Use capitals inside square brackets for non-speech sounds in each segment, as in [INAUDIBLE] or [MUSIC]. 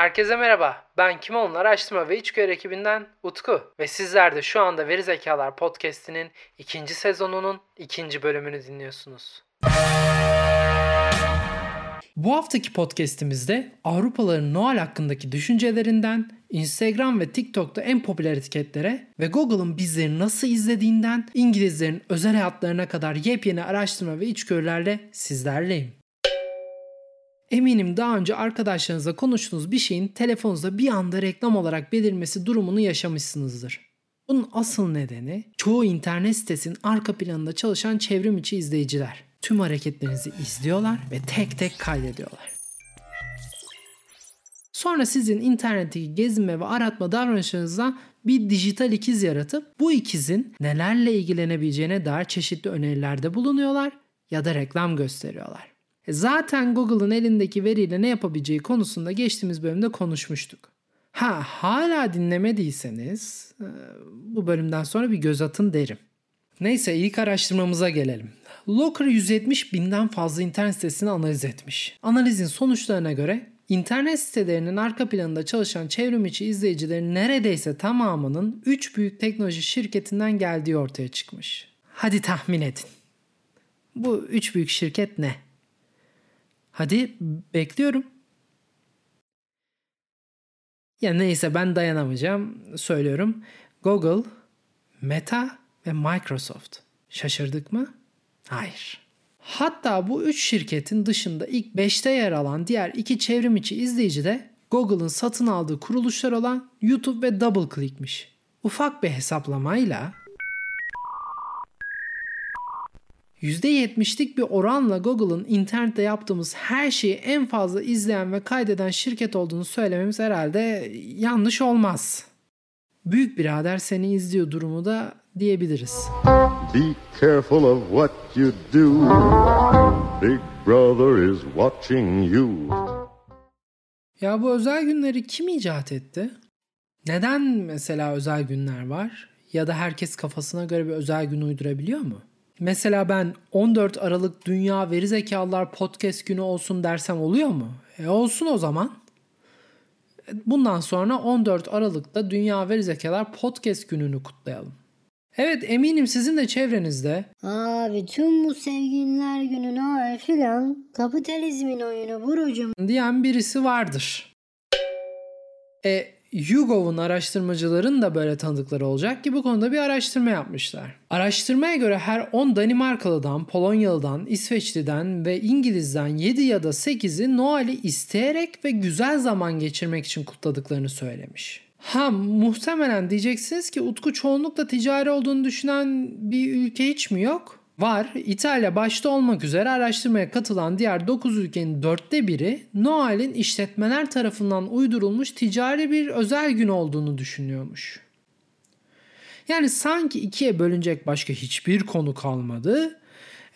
Herkese merhaba. Ben Kim Onlar Araştırma ve İçgör ekibinden Utku. Ve sizler de şu anda Veri Zekalar Podcast'inin ikinci sezonunun ikinci bölümünü dinliyorsunuz. Bu haftaki podcast'imizde Avrupalıların Noel hakkındaki düşüncelerinden, Instagram ve TikTok'ta en popüler etiketlere ve Google'ın bizleri nasıl izlediğinden İngilizlerin özel hayatlarına kadar yepyeni araştırma ve içgörülerle sizlerleyim. Eminim daha önce arkadaşlarınızla konuştuğunuz bir şeyin telefonunuzda bir anda reklam olarak belirmesi durumunu yaşamışsınızdır. Bunun asıl nedeni çoğu internet sitesinin arka planında çalışan çevrim içi izleyiciler. Tüm hareketlerinizi izliyorlar ve tek tek kaydediyorlar. Sonra sizin internetteki gezinme ve aratma davranışlarınızda bir dijital ikiz yaratıp bu ikizin nelerle ilgilenebileceğine dair çeşitli önerilerde bulunuyorlar ya da reklam gösteriyorlar. E zaten Google'ın elindeki veriyle ne yapabileceği konusunda geçtiğimiz bölümde konuşmuştuk. Ha hala dinlemediyseniz e, bu bölümden sonra bir göz atın derim. Neyse ilk araştırmamıza gelelim. Locker 170 binden fazla internet sitesini analiz etmiş. Analizin sonuçlarına göre internet sitelerinin arka planında çalışan çevrim içi izleyicilerin neredeyse tamamının 3 büyük teknoloji şirketinden geldiği ortaya çıkmış. Hadi tahmin edin. Bu 3 büyük şirket ne? Hadi bekliyorum. Ya neyse ben dayanamayacağım. Söylüyorum. Google, Meta ve Microsoft. Şaşırdık mı? Hayır. Hatta bu üç şirketin dışında ilk 5'te yer alan diğer iki çevrim içi izleyici de Google'ın satın aldığı kuruluşlar olan YouTube ve DoubleClick'miş. Ufak bir hesaplamayla %70'lik bir oranla Google'ın internette yaptığımız her şeyi en fazla izleyen ve kaydeden şirket olduğunu söylememiz herhalde yanlış olmaz. Büyük birader seni izliyor durumu da diyebiliriz. Be careful of what you do. Big brother is watching you. Ya bu özel günleri kim icat etti? Neden mesela özel günler var? Ya da herkes kafasına göre bir özel gün uydurabiliyor mu? Mesela ben 14 Aralık Dünya Veri Zekalılar Podcast günü olsun dersem oluyor mu? E olsun o zaman. Bundan sonra 14 Aralık'ta Dünya Veri Zekalar Podcast gününü kutlayalım. Evet eminim sizin de çevrenizde Abi tüm bu sevgililer günü Noel filan kapitalizmin oyunu burucum diyen birisi vardır. E YouGov'un araştırmacıların da böyle tanıdıkları olacak ki bu konuda bir araştırma yapmışlar. Araştırmaya göre her 10 Danimarkalı'dan, Polonyalı'dan, İsveçli'den ve İngiliz'den 7 ya da 8'i Noel'i isteyerek ve güzel zaman geçirmek için kutladıklarını söylemiş. Ha muhtemelen diyeceksiniz ki Utku çoğunlukla ticari olduğunu düşünen bir ülke hiç mi yok? Var. İtalya başta olmak üzere araştırmaya katılan diğer 9 ülkenin dörtte biri Noel'in işletmeler tarafından uydurulmuş ticari bir özel gün olduğunu düşünüyormuş. Yani sanki ikiye bölünecek başka hiçbir konu kalmadı.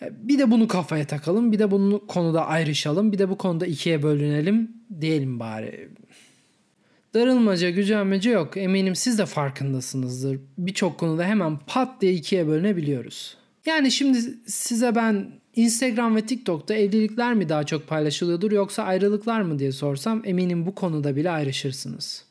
E, bir de bunu kafaya takalım, bir de bunu konuda ayrışalım, bir de bu konuda ikiye bölünelim diyelim bari. Darılmaca, gücenmece yok. Eminim siz de farkındasınızdır. Birçok konuda hemen pat diye ikiye bölünebiliyoruz. Yani şimdi size ben Instagram ve TikTok'ta evlilikler mi daha çok paylaşılıyordur yoksa ayrılıklar mı diye sorsam eminim bu konuda bile ayrışırsınız.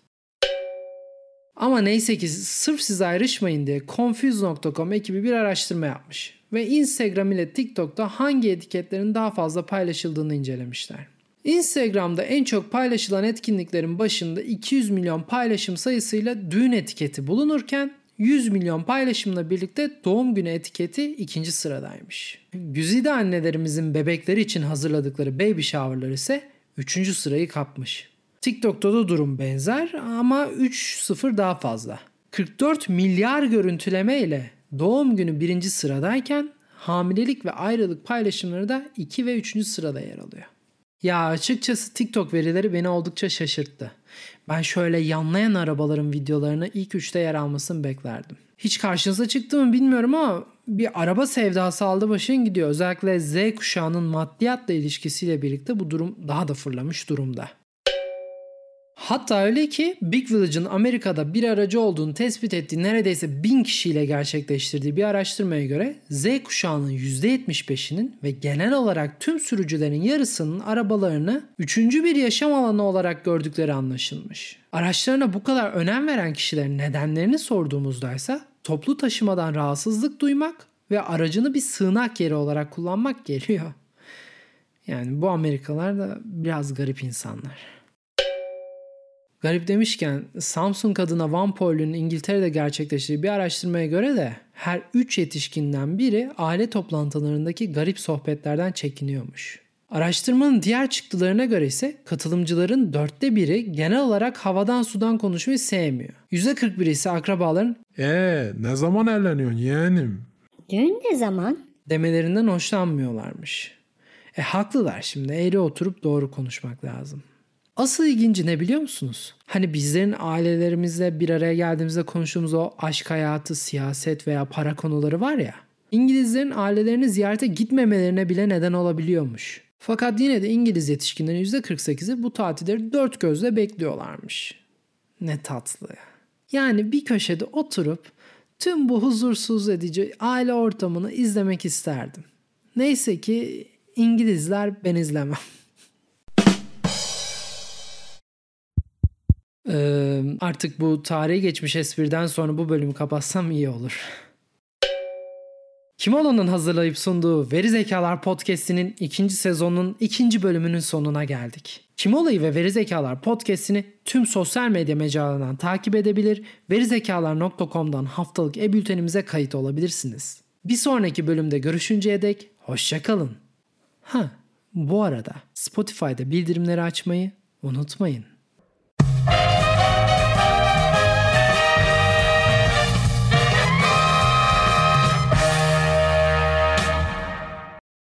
Ama neyse ki sırf siz ayrışmayın diye Confuse.com ekibi bir araştırma yapmış ve Instagram ile TikTok'ta hangi etiketlerin daha fazla paylaşıldığını incelemişler. Instagram'da en çok paylaşılan etkinliklerin başında 200 milyon paylaşım sayısıyla düğün etiketi bulunurken 100 milyon paylaşımla birlikte doğum günü etiketi ikinci sıradaymış. Güzide annelerimizin bebekleri için hazırladıkları baby shower'lar ise üçüncü sırayı kapmış. TikTok'ta da durum benzer ama 3-0 daha fazla. 44 milyar görüntüleme ile doğum günü birinci sıradayken hamilelik ve ayrılık paylaşımları da 2 ve 3. sırada yer alıyor. Ya açıkçası TikTok verileri beni oldukça şaşırttı. Ben şöyle yanlayan arabaların videolarını ilk üçte yer almasını beklerdim. Hiç karşınıza çıktı mı bilmiyorum ama bir araba sevdası aldı başın gidiyor. Özellikle Z kuşağının maddiyatla ilişkisiyle birlikte bu durum daha da fırlamış durumda. Hatta öyle ki Big Village'ın Amerika'da bir aracı olduğunu tespit ettiği neredeyse bin kişiyle gerçekleştirdiği bir araştırmaya göre Z kuşağının %75'inin ve genel olarak tüm sürücülerin yarısının arabalarını üçüncü bir yaşam alanı olarak gördükleri anlaşılmış. Araçlarına bu kadar önem veren kişilerin nedenlerini sorduğumuzda ise toplu taşımadan rahatsızlık duymak ve aracını bir sığınak yeri olarak kullanmak geliyor. Yani bu Amerikalılar da biraz garip insanlar. Garip demişken Samsung adına Van Poyle'ün İngiltere'de gerçekleştirdiği bir araştırmaya göre de her 3 yetişkinden biri aile toplantılarındaki garip sohbetlerden çekiniyormuş. Araştırmanın diğer çıktılarına göre ise katılımcıların dörtte biri genel olarak havadan sudan konuşmayı sevmiyor. %41 ise akrabaların Ee, ne zaman evleniyorsun yeğenim? Düğün ne zaman? demelerinden hoşlanmıyorlarmış. E haklılar şimdi eğri oturup doğru konuşmak lazım. Asıl ilginci ne biliyor musunuz? Hani bizlerin ailelerimizle bir araya geldiğimizde konuştuğumuz o aşk hayatı, siyaset veya para konuları var ya. İngilizlerin ailelerini ziyarete gitmemelerine bile neden olabiliyormuş. Fakat yine de İngiliz yetişkinlerin %48'i bu tatilleri dört gözle bekliyorlarmış. Ne tatlı ya. Yani bir köşede oturup tüm bu huzursuz edici aile ortamını izlemek isterdim. Neyse ki İngilizler ben izlemem. [LAUGHS] Ee, artık bu tarihi geçmiş espriden sonra bu bölümü kapatsam iyi olur. Kimono'nun hazırlayıp sunduğu Veri Zekalar Podcast'inin ikinci sezonunun ikinci bölümünün sonuna geldik. Kimono'yu ve Veri Zekalar Podcast'ini tüm sosyal medya mecralarından takip edebilir, verizekalar.com'dan haftalık e-bültenimize kayıt olabilirsiniz. Bir sonraki bölümde görüşünceye dek hoşçakalın. Ha, bu arada Spotify'da bildirimleri açmayı unutmayın.